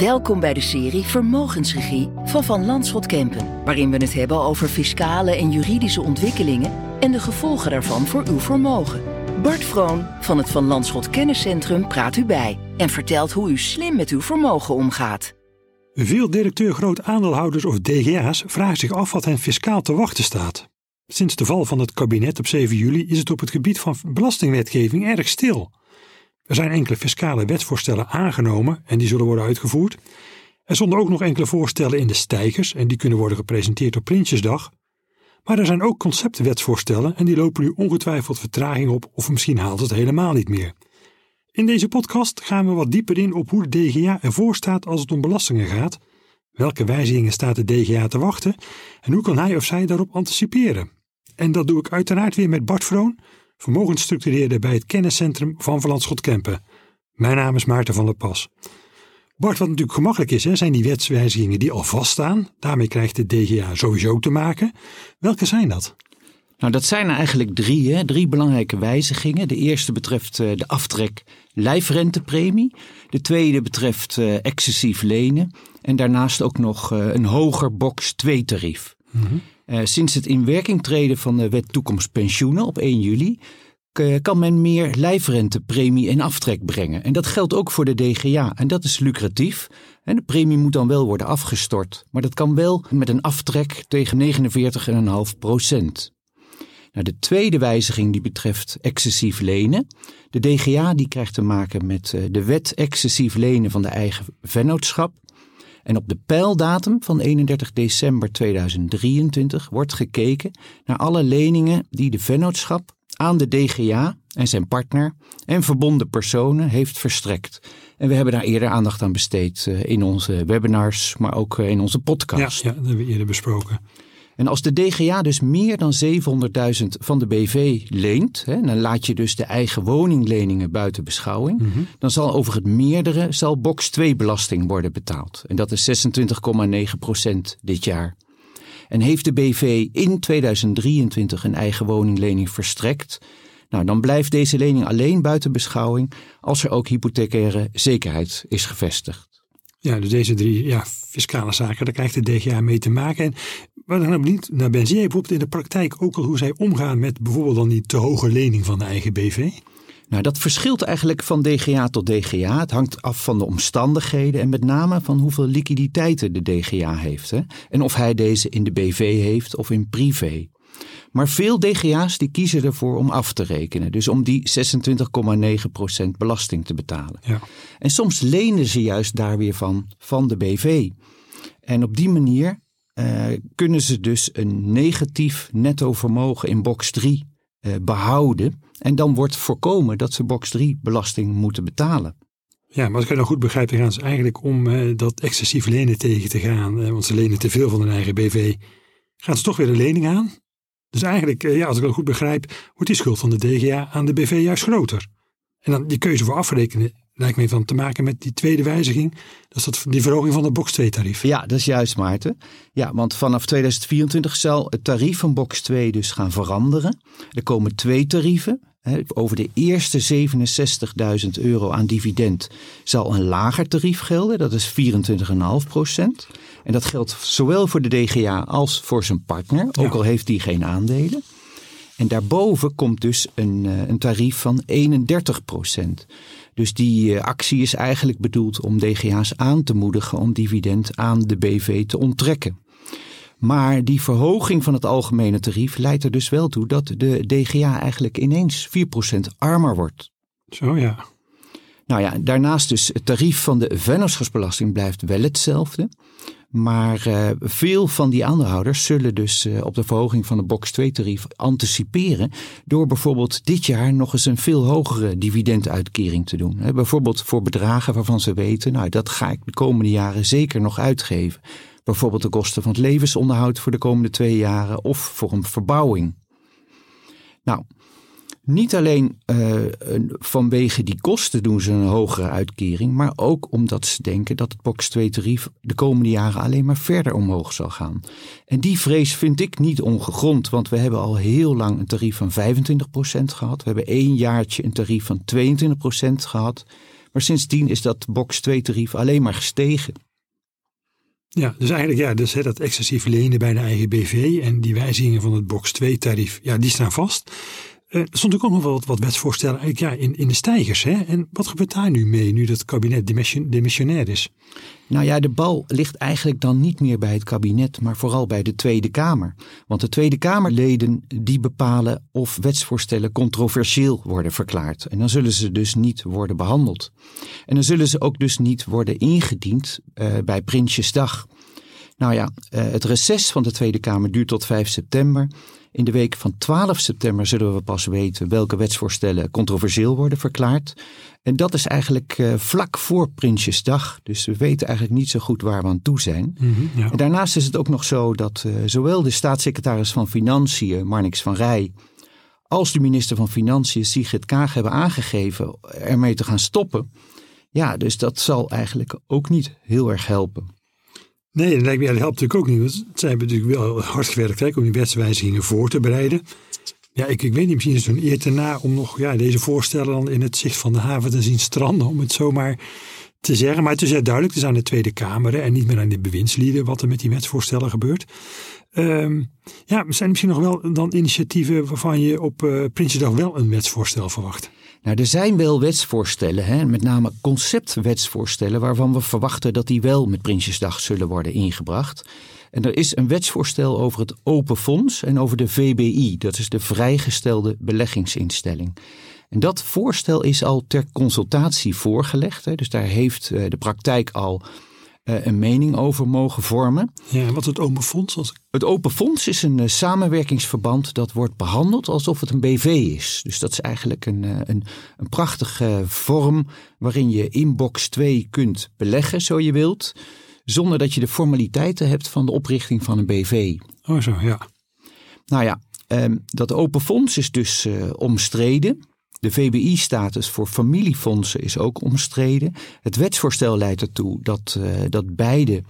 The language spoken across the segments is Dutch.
Welkom bij de serie Vermogensregie van Van Landschot Kempen, waarin we het hebben over fiscale en juridische ontwikkelingen en de gevolgen daarvan voor uw vermogen. Bart Vroon van het Van Landschot Kenniscentrum praat u bij en vertelt hoe u slim met uw vermogen omgaat. Veel directeur-groot aandeelhouders of DGA's vragen zich af wat hen fiscaal te wachten staat. Sinds de val van het kabinet op 7 juli is het op het gebied van belastingwetgeving erg stil. Er zijn enkele fiscale wetsvoorstellen aangenomen en die zullen worden uitgevoerd. Er stonden ook nog enkele voorstellen in de stijgers en die kunnen worden gepresenteerd op Prinsjesdag. Maar er zijn ook conceptwetsvoorstellen en die lopen nu ongetwijfeld vertraging op of misschien haalt het helemaal niet meer. In deze podcast gaan we wat dieper in op hoe de DGA ervoor staat als het om belastingen gaat. Welke wijzigingen staat de DGA te wachten en hoe kan hij of zij daarop anticiperen? En dat doe ik uiteraard weer met Bart Vroon, vermogensstructureerder bij het kenniscentrum van Verlandschot Kempen. Mijn naam is Maarten van der Pas. Bart, wat natuurlijk gemakkelijk is, hè, zijn die wetswijzigingen die al vaststaan. Daarmee krijgt de DGA sowieso te maken. Welke zijn dat? Nou, dat zijn er eigenlijk drie, hè? drie belangrijke wijzigingen. De eerste betreft uh, de aftrek lijfrentepremie. De tweede betreft uh, excessief lenen. En daarnaast ook nog uh, een hoger box 2 tarief. Mm -hmm. Sinds het in werking treden van de wet toekomst pensioenen op 1 juli kan men meer lijfrentepremie en aftrek brengen. En dat geldt ook voor de DGA. En dat is lucratief. En de premie moet dan wel worden afgestort. Maar dat kan wel met een aftrek tegen 49,5 procent. Nou, de tweede wijziging die betreft excessief lenen. De DGA die krijgt te maken met de wet excessief lenen van de eigen vennootschap. En op de pijldatum van 31 december 2023 wordt gekeken naar alle leningen die de vennootschap aan de DGA en zijn partner en verbonden personen heeft verstrekt. En we hebben daar eerder aandacht aan besteed in onze webinars, maar ook in onze podcast. Ja, ja dat hebben we eerder besproken. En als de DGA dus meer dan 700.000 van de BV leent, hè, dan laat je dus de eigen woningleningen buiten beschouwing, mm -hmm. dan zal over het meerdere zal box 2 belasting worden betaald. En dat is 26,9 procent dit jaar. En heeft de BV in 2023 een eigen woninglening verstrekt, nou, dan blijft deze lening alleen buiten beschouwing als er ook hypothecaire zekerheid is gevestigd. Ja, dus deze drie ja, fiscale zaken, daar krijgt de DGA mee te maken. En wat ik nou benieuwd naar ben, zie jij bijvoorbeeld in de praktijk ook al hoe zij omgaan met bijvoorbeeld dan die te hoge lening van de eigen BV? Nou, dat verschilt eigenlijk van DGA tot DGA. Het hangt af van de omstandigheden en met name van hoeveel liquiditeiten de DGA heeft. Hè? En of hij deze in de BV heeft of in privé. Maar veel DGA's die kiezen ervoor om af te rekenen. Dus om die 26,9% belasting te betalen. Ja. En soms lenen ze juist daar weer van, van de BV. En op die manier uh, kunnen ze dus een negatief netto vermogen in box 3 uh, behouden. En dan wordt voorkomen dat ze box 3 belasting moeten betalen. Ja, maar als ik het nou goed begrijp, dan gaan ze eigenlijk om uh, dat excessief lenen tegen te gaan. want ze lenen te veel van hun eigen BV. Gaan ze toch weer een lening aan? Dus eigenlijk, ja, als ik het goed begrijp, wordt die schuld van de DGA aan de BV juist groter. En dan die keuze voor afrekenen lijkt me van te maken met die tweede wijziging. Dat is dat, die verhoging van de box 2 tarief. Ja, dat is juist Maarten. Ja, want vanaf 2024 zal het tarief van box 2 dus gaan veranderen. Er komen twee tarieven. Over de eerste 67.000 euro aan dividend zal een lager tarief gelden. Dat is 24,5 procent. En dat geldt zowel voor de DGA als voor zijn partner, ook ja. al heeft die geen aandelen. En daarboven komt dus een, een tarief van 31 procent. Dus die actie is eigenlijk bedoeld om DGA's aan te moedigen om dividend aan de BV te onttrekken. Maar die verhoging van het algemene tarief leidt er dus wel toe dat de DGA eigenlijk ineens 4% armer wordt. Zo ja. Nou ja, daarnaast dus het tarief van de vennootschapsbelasting blijft wel hetzelfde. Maar uh, veel van die aandeelhouders zullen dus uh, op de verhoging van de box 2 tarief anticiperen door bijvoorbeeld dit jaar nog eens een veel hogere dividenduitkering te doen. Bijvoorbeeld voor bedragen waarvan ze weten, nou dat ga ik de komende jaren zeker nog uitgeven. Bijvoorbeeld de kosten van het levensonderhoud voor de komende twee jaren of voor een verbouwing. Nou, niet alleen uh, vanwege die kosten doen ze een hogere uitkering, maar ook omdat ze denken dat het box 2 tarief de komende jaren alleen maar verder omhoog zal gaan. En die vrees vind ik niet ongegrond, want we hebben al heel lang een tarief van 25% gehad. We hebben één jaartje een tarief van 22% gehad. Maar sindsdien is dat box 2 tarief alleen maar gestegen. Ja, dus eigenlijk ja, dus, dat excessief lenen bij de eigen BV en die wijzigingen van het box 2 tarief, ja, die staan vast. Er stond ook nog wel wat, wat wetsvoorstellen eigenlijk, ja, in, in de stijgers. Hè? En wat gebeurt daar nu mee, nu dat kabinet demissionair is? Nou ja, de bal ligt eigenlijk dan niet meer bij het kabinet, maar vooral bij de Tweede Kamer. Want de Tweede Kamerleden die bepalen of wetsvoorstellen controversieel worden verklaard. En dan zullen ze dus niet worden behandeld. En dan zullen ze ook dus niet worden ingediend uh, bij Prinsjesdag. Nou ja, uh, het reces van de Tweede Kamer duurt tot 5 september. In de week van 12 september zullen we pas weten welke wetsvoorstellen controversieel worden verklaard. En dat is eigenlijk uh, vlak voor Prinsjesdag. Dus we weten eigenlijk niet zo goed waar we aan toe zijn. Mm -hmm, ja. En daarnaast is het ook nog zo dat uh, zowel de staatssecretaris van Financiën, Marnix van Rij, als de minister van Financiën, Sigrid Kaag, hebben aangegeven ermee te gaan stoppen. Ja, dus dat zal eigenlijk ook niet heel erg helpen. Nee, dat helpt natuurlijk ook niet. Want zij hebben natuurlijk wel hard gewerkt hè, om die wetswijzigingen voor te bereiden. Ja, ik, ik weet niet, misschien is het een eer te na om nog ja, deze voorstellen dan in het zicht van de haven te zien stranden, om het zomaar te zeggen. Maar het is heel duidelijk, het is aan de Tweede Kamer en niet meer aan de bewindslieden wat er met die wetsvoorstellen gebeurt. Um, ja, zijn er misschien nog wel dan initiatieven waarvan je op uh, Prinsjesdag wel een wetsvoorstel verwacht? Nou, er zijn wel wetsvoorstellen, hè, met name conceptwetsvoorstellen, waarvan we verwachten dat die wel met Prinsjesdag zullen worden ingebracht. En er is een wetsvoorstel over het Open Fonds en over de VBI, dat is de vrijgestelde beleggingsinstelling. En dat voorstel is al ter consultatie voorgelegd. Hè, dus daar heeft de praktijk al een mening over mogen vormen. Ja, wat het Open Fonds? Als... Het Open Fonds is een uh, samenwerkingsverband dat wordt behandeld alsof het een BV is. Dus dat is eigenlijk een, uh, een, een prachtige vorm waarin je in box 2 kunt beleggen, zo je wilt, zonder dat je de formaliteiten hebt van de oprichting van een BV. Oh zo, ja. Nou ja, um, dat Open Fonds is dus omstreden. De VBI-status voor familiefondsen is ook omstreden. Het wetsvoorstel leidt ertoe dat, uh, dat beide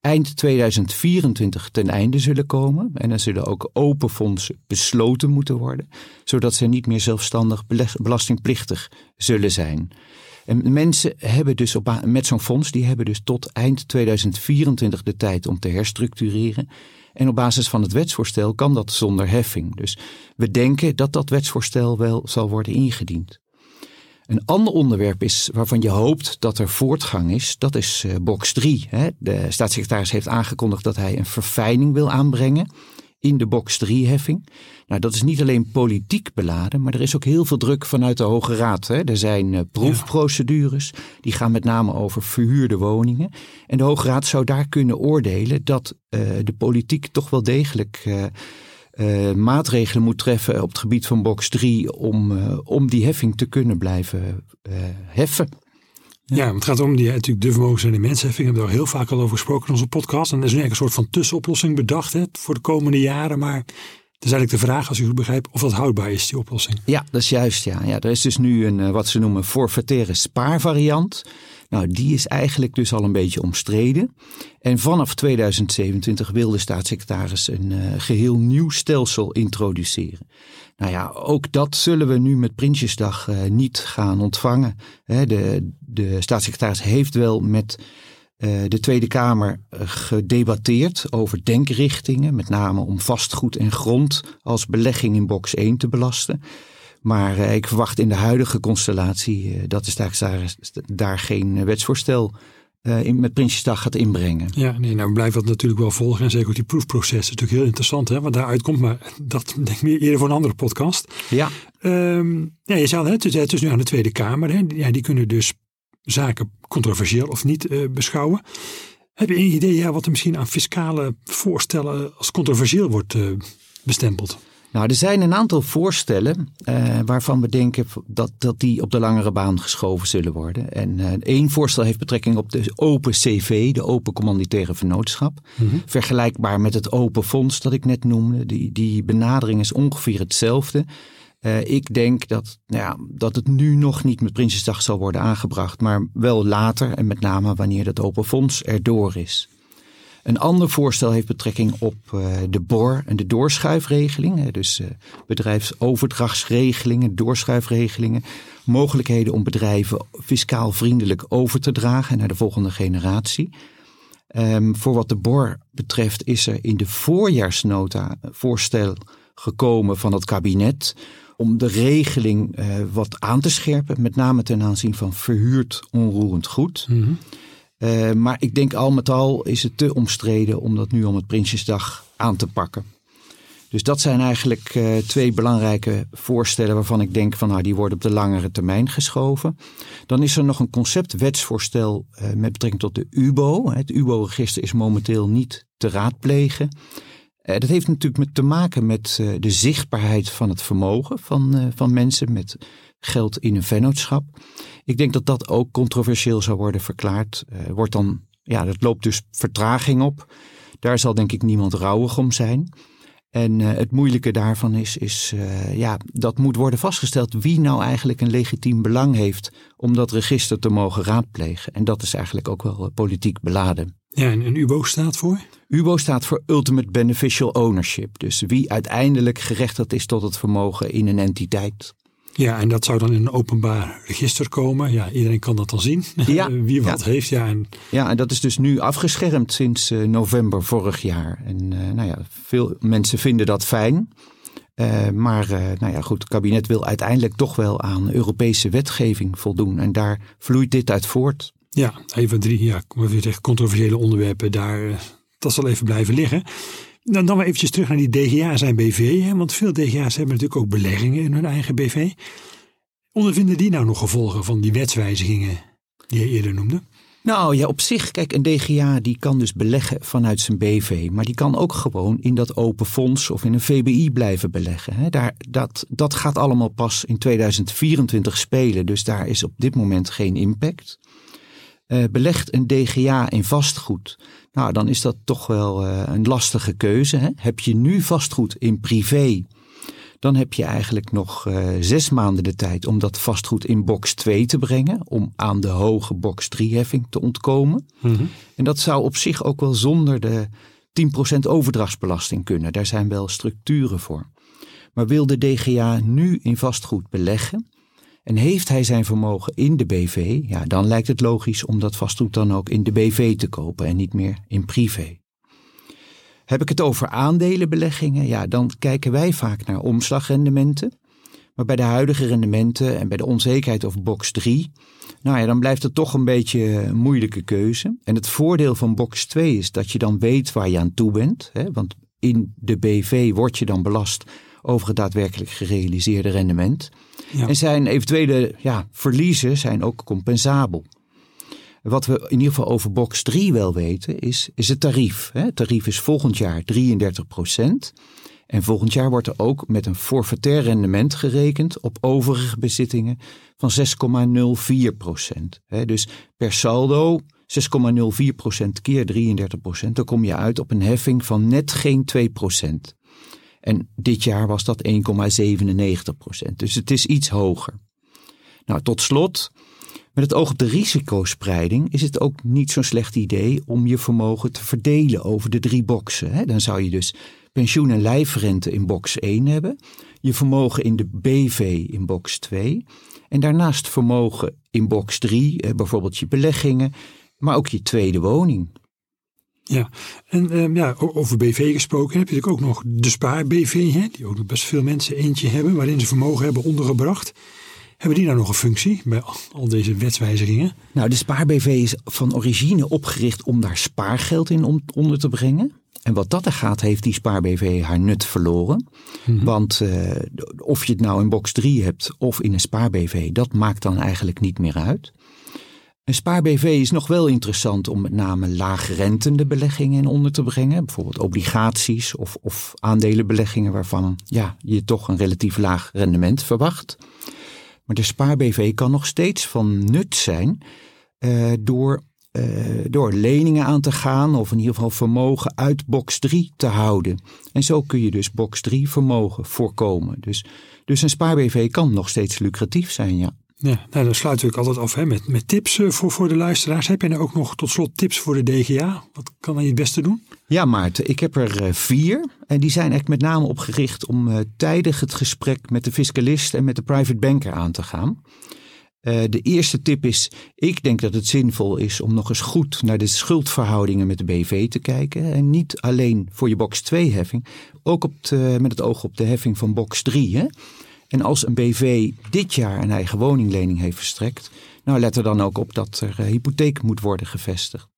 eind 2024 ten einde zullen komen. En dan zullen ook open fondsen besloten moeten worden, zodat ze niet meer zelfstandig belastingplichtig zullen zijn. En mensen hebben dus met zo'n fonds, die hebben dus tot eind 2024 de tijd om te herstructureren. En op basis van het wetsvoorstel kan dat zonder heffing. Dus we denken dat dat wetsvoorstel wel zal worden ingediend. Een ander onderwerp is waarvan je hoopt dat er voortgang is, dat is uh, box 3. Hè. De staatssecretaris heeft aangekondigd dat hij een verfijning wil aanbrengen in de box 3-heffing. Nou, dat is niet alleen politiek beladen, maar er is ook heel veel druk vanuit de Hoge Raad. Hè. Er zijn uh, proefprocedures, die gaan met name over verhuurde woningen. En de Hoge Raad zou daar kunnen oordelen dat uh, de politiek toch wel degelijk uh, maatregelen moet treffen op het gebied van box 3 om, om die heffing te kunnen blijven heffen. Ja. het gaat om die, natuurlijk de vermogens- en de mensenheffing. We hebben er al heel vaak al over gesproken in onze podcast. En er is nu eigenlijk een soort van tussenoplossing bedacht hè, voor de komende jaren. Maar het is eigenlijk de vraag, als u goed begrijpt, of dat houdbaar is, die oplossing. Ja, dat is juist. Ja. Ja, er is dus nu een wat ze noemen forfaitaire spaarvariant. Nou, die is eigenlijk dus al een beetje omstreden. En vanaf 2027 wil de staatssecretaris een uh, geheel nieuw stelsel introduceren. Nou ja, ook dat zullen we nu met Prinsjesdag uh, niet gaan ontvangen. He, de, de staatssecretaris heeft wel met uh, de Tweede Kamer gedebatteerd over denkrichtingen, met name om vastgoed en grond als belegging in box 1 te belasten. Maar uh, ik verwacht in de huidige constellatie uh, dat de staatssecretaris daar geen wetsvoorstel in, met Prinsjesdag gaat inbrengen. Ja, nee, nou blijft dat natuurlijk wel volgen. En zeker ook die proefproces is natuurlijk heel interessant, hè, wat daaruit komt. Maar dat denk ik meer eerder voor een andere podcast. Ja. Um, ja je zei het, het is nu aan de Tweede Kamer. Hè. Ja, die kunnen dus zaken controversieel of niet uh, beschouwen. Heb je een idee ja, wat er misschien aan fiscale voorstellen als controversieel wordt uh, bestempeld? Nou, er zijn een aantal voorstellen uh, waarvan we denken dat, dat die op de langere baan geschoven zullen worden. En uh, één voorstel heeft betrekking op de open CV, de open commanditaire vennootschap. Mm-hmm. Vergelijkbaar met het open fonds dat ik net noemde. Die, die benadering is ongeveer hetzelfde. Uh, ik denk dat, nou ja, dat het nu nog niet met Prinsjesdag zal worden aangebracht, maar wel later en met name wanneer dat open fonds erdoor is. Een ander voorstel heeft betrekking op de BOR en de doorschuifregeling. Dus bedrijfsoverdrachtsregelingen, doorschuifregelingen. Mogelijkheden om bedrijven fiscaal vriendelijk over te dragen naar de volgende generatie. Um, voor wat de BOR betreft is er in de voorjaarsnota voorstel gekomen van het kabinet om de regeling uh, wat aan te scherpen, met name ten aanzien van verhuurd onroerend goed. Mm -hmm. uh, maar ik denk al met al is het te omstreden om dat nu om het Prinsjesdag aan te pakken. Dus dat zijn eigenlijk uh, twee belangrijke voorstellen waarvan ik denk van nou die worden op de langere termijn geschoven. Dan is er nog een conceptwetsvoorstel uh, met betrekking tot de UBO. Het UBO-register is momenteel niet te raadplegen. Uh, dat heeft natuurlijk met te maken met de zichtbaarheid van het vermogen van, van mensen met geld in een vennootschap. Ik denk dat dat ook controversieel zou worden verklaard. wordt dan, ja, dat loopt dus vertraging op. Daar zal denk ik niemand rouwig om zijn. En het moeilijke daarvan is, is ja, dat moet worden vastgesteld wie nou eigenlijk een legitiem belang heeft om dat register te mogen raadplegen. En dat is eigenlijk ook wel politiek beladen. Ja, en, UBO staat voor? UBO staat voor Ultimate Beneficial Ownership. Dus wie uiteindelijk gerechtigd is tot het vermogen in een entiteit. Ja, en dat zou dan in een openbaar register komen. Ja, iedereen kan dat dan zien. Ja, Wie wat ja. heeft. Ja en... ja, en dat is dus nu afgeschermd sinds uh, november vorig jaar. En uh, nou ja, veel mensen vinden dat fijn. Uh, maar nou ja, goed, het kabinet wil uiteindelijk toch wel aan Europese wetgeving voldoen. En daar vloeit dit uit voort. Ja, even drie ja, controversiële onderwerpen. Daar, dat zal even blijven liggen. Dan, dan maar eventjes terug naar die DGA's en BV. Hè? Want veel DGA's hebben natuurlijk ook beleggingen in hun eigen BV. Ondervinden die nou nog gevolgen van die wetswijzigingen die je eerder noemde? Nou ja, op zich, kijk, een DGA die kan dus beleggen vanuit zijn BV. Maar die kan ook gewoon in dat open fonds of in een VBI blijven beleggen. Hè. Daar, dat, dat gaat allemaal pas in 2024 spelen. Dus daar is op dit moment geen impact. Uh, belegt een DGA in vastgoed, nou dan is dat toch wel uh, een lastige keuze. Hè? Heb je nu vastgoed in privé, dan heb je eigenlijk nog uh, zes maanden de tijd om dat vastgoed in box 2 te brengen, om aan de hoge box 3 heffing te ontkomen. Mm -hmm. En dat zou op zich ook wel zonder de 10% overdrachtsbelasting kunnen. Daar zijn wel structuren voor. Maar wil de DGA nu in vastgoed beleggen, en heeft hij zijn vermogen in de BV, ja, dan lijkt het logisch om dat vastgoed dan ook in de BV te kopen en niet meer in privé. Heb ik het over aandelenbeleggingen? Ja, dan kijken wij vaak naar omslagrendementen. Maar bij de huidige rendementen en bij de onzekerheid over box 3, nou ja, dan blijft het toch een beetje een moeilijke keuze. En het voordeel van box 2 is dat je dan weet waar je aan toe bent. Hè? Want in de BV word je dan belast over het daadwerkelijk gerealiseerde rendement. Ja. En zijn eventuele ja, verliezen zijn ook compensabel. Wat we in ieder geval over box 3 wel weten, is, is het tarief. Het tarief is volgend jaar 33 procent. En volgend jaar wordt er ook met een forfaitair rendement gerekend op overige bezittingen van 6,04 procent. Dus per saldo 6,04 procent keer 33 procent, dan kom je uit op een heffing van net geen 2 procent. En dit jaar was dat 1,97 procent. Dus het is iets hoger. Nou, tot slot, met het oog op de risicospreiding is het ook niet zo'n slecht idee om je vermogen te verdelen over de drie boxen. Dan zou je dus pensioen- en lijfrente in box 1 hebben, je vermogen in de BV in box 2 en daarnaast vermogen in box 3, bijvoorbeeld je beleggingen, maar ook je tweede woning. Ja, en um, ja, over BV gesproken heb je natuurlijk ook nog de spaar-BV, hè, die ook nog best veel mensen eentje hebben, waarin ze vermogen hebben ondergebracht. Hebben die nou nog een functie bij al deze wetswijzigingen? Nou, de spaar-BV is van origine opgericht om daar spaargeld in onder te brengen. En wat dat er gaat, heeft die spaar-BV haar nut verloren. Mm -hmm. Want uh, of je het nou in box 3 hebt of in een spaar-BV, dat maakt dan eigenlijk niet meer uit. Een spaar-BV is nog wel interessant om met name laagrentende beleggingen in onder te brengen. Bijvoorbeeld obligaties of, of aandelenbeleggingen waarvan ja, je toch een relatief laag rendement verwacht. Maar de spaar-BV kan nog steeds van nut zijn uh, door, uh, door leningen aan te gaan of in ieder geval vermogen uit box 3 te houden. En zo kun je dus box 3 vermogen voorkomen. Dus, dus een spaar-BV kan nog steeds lucratief zijn, ja. Ja, nou, dan sluiten we ook altijd af hè, met, met tips eh, voor, voor de luisteraars. Heb je nou ook nog tot slot tips voor de DGA? Wat kan hij het beste doen? Ja, Maarten, ik heb er eh, vier. En die zijn echt met name opgericht om uh, tijdig het gesprek met de fiscalist en met de private banker aan te gaan. De eerste tip is, ik denk dat het zinvol is om nog eens goed naar de schuldverhoudingen met de BV te kijken. En niet alleen voor je box 2 heffing, ook op met het oog op de heffing van box 3. Hè? En als een BV dit jaar een eigen woninglening heeft verstrekt, nou let er dan ook op dat er uh, hypotheek moet worden gevestigd.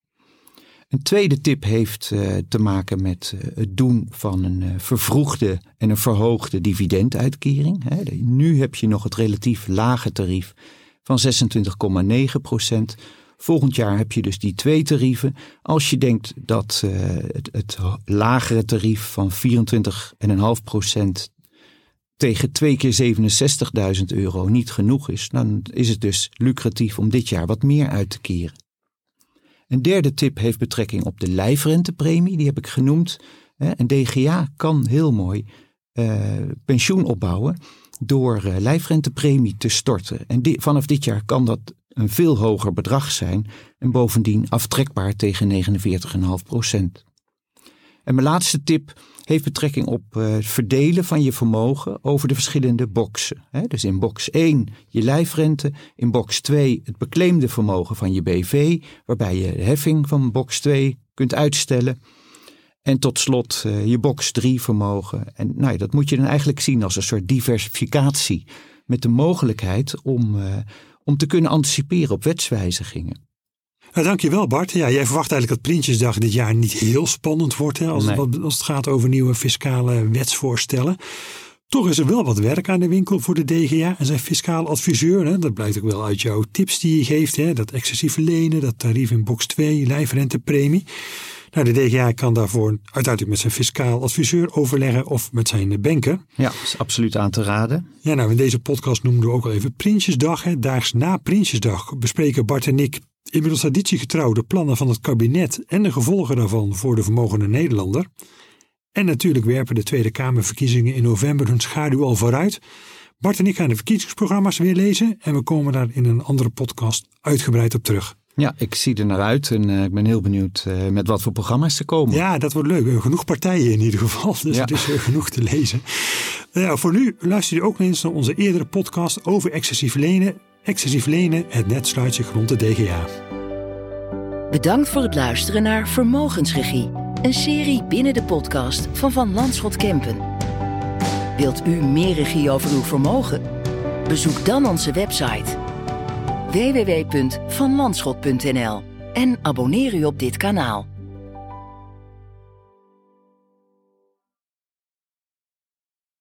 Een tweede tip heeft uh, te maken met uh, het doen van een vervroegde en een verhoogde dividenduitkering. Nu heb je nog het relatief lage tarief van 26,9 procent. Volgend jaar heb je dus die twee tarieven. Als je denkt dat het, het, lagere tarief van 24,5 procent tegen twee keer 67.000 euro niet genoeg is, dan is het dus lucratief om dit jaar wat meer uit te keren. Een derde tip heeft betrekking op de lijfrentepremie, die heb ik genoemd. Een DGA kan heel mooi uh, pensioen opbouwen door uh, lijfrentepremie te storten. En vanaf dit jaar kan dat een veel hoger bedrag zijn en bovendien aftrekbaar tegen 49,5 procent. En mijn laatste tip heeft betrekking op uh, het verdelen van je vermogen over de verschillende boxen. Dus in box 1 je lijfrente, in box 2 het bekleemde vermogen van je BV, waarbij je de heffing van box 2 kunt uitstellen. En tot slot uh, je box 3 vermogen. En nou ja, dat moet je dan eigenlijk zien als een soort diversificatie met de mogelijkheid om, uh, om te kunnen anticiperen op wetswijzigingen. Nou, dankjewel Bart. Ja, jij verwacht eigenlijk dat Prinsjesdag dit jaar niet heel spannend wordt hè, als, nee. als het gaat over nieuwe fiscale wetsvoorstellen. Toch is er wel wat werk aan de winkel voor de DGA en zijn fiscaal adviseur. Hè. Dat blijkt ook wel uit jouw tips die je geeft. Hè. Dat excessieve lenen, dat tarief in box 2, lijfrentepremie. Nou, de DGA kan daarvoor uiteindelijk met zijn fiscaal adviseur overleggen of met zijn banker. Ja, dat is absoluut aan te raden. Ja, nou in deze podcast noemden we ook al even Prinsjesdag. Hè. Daags na Prinsjesdag bespreken Bart en ik inmiddels traditiegetrouw de plannen van het kabinet en de gevolgen daarvan voor de vermogende Nederlander. En natuurlijk werpen de Tweede Kamerverkiezingen in november hun schaduw al vooruit. Bart en ik gaan de verkiezingsprogramma's weer lezen en we komen daar in een andere podcast uitgebreid op terug. Ja, ik zie er naar uit en uh, ik ben heel benieuwd uh, met wat voor programma's ze komen. Ja, dat wordt leuk. Genoeg partijen in ieder geval, dus ja. er is genoeg te lezen. Uh, voor nu luister je ook eens naar onze eerdere podcast over excessief lenen. Excessief lenen, het net sluit zich rond de DGA. Bedankt voor het luisteren naar Vermogensregie, een serie binnen de podcast van Van Landschot Kempen. Wilt u meer regie over uw vermogen? Bezoek dan onze website www.vanlandschot.nl en abonneer u op dit kanaal.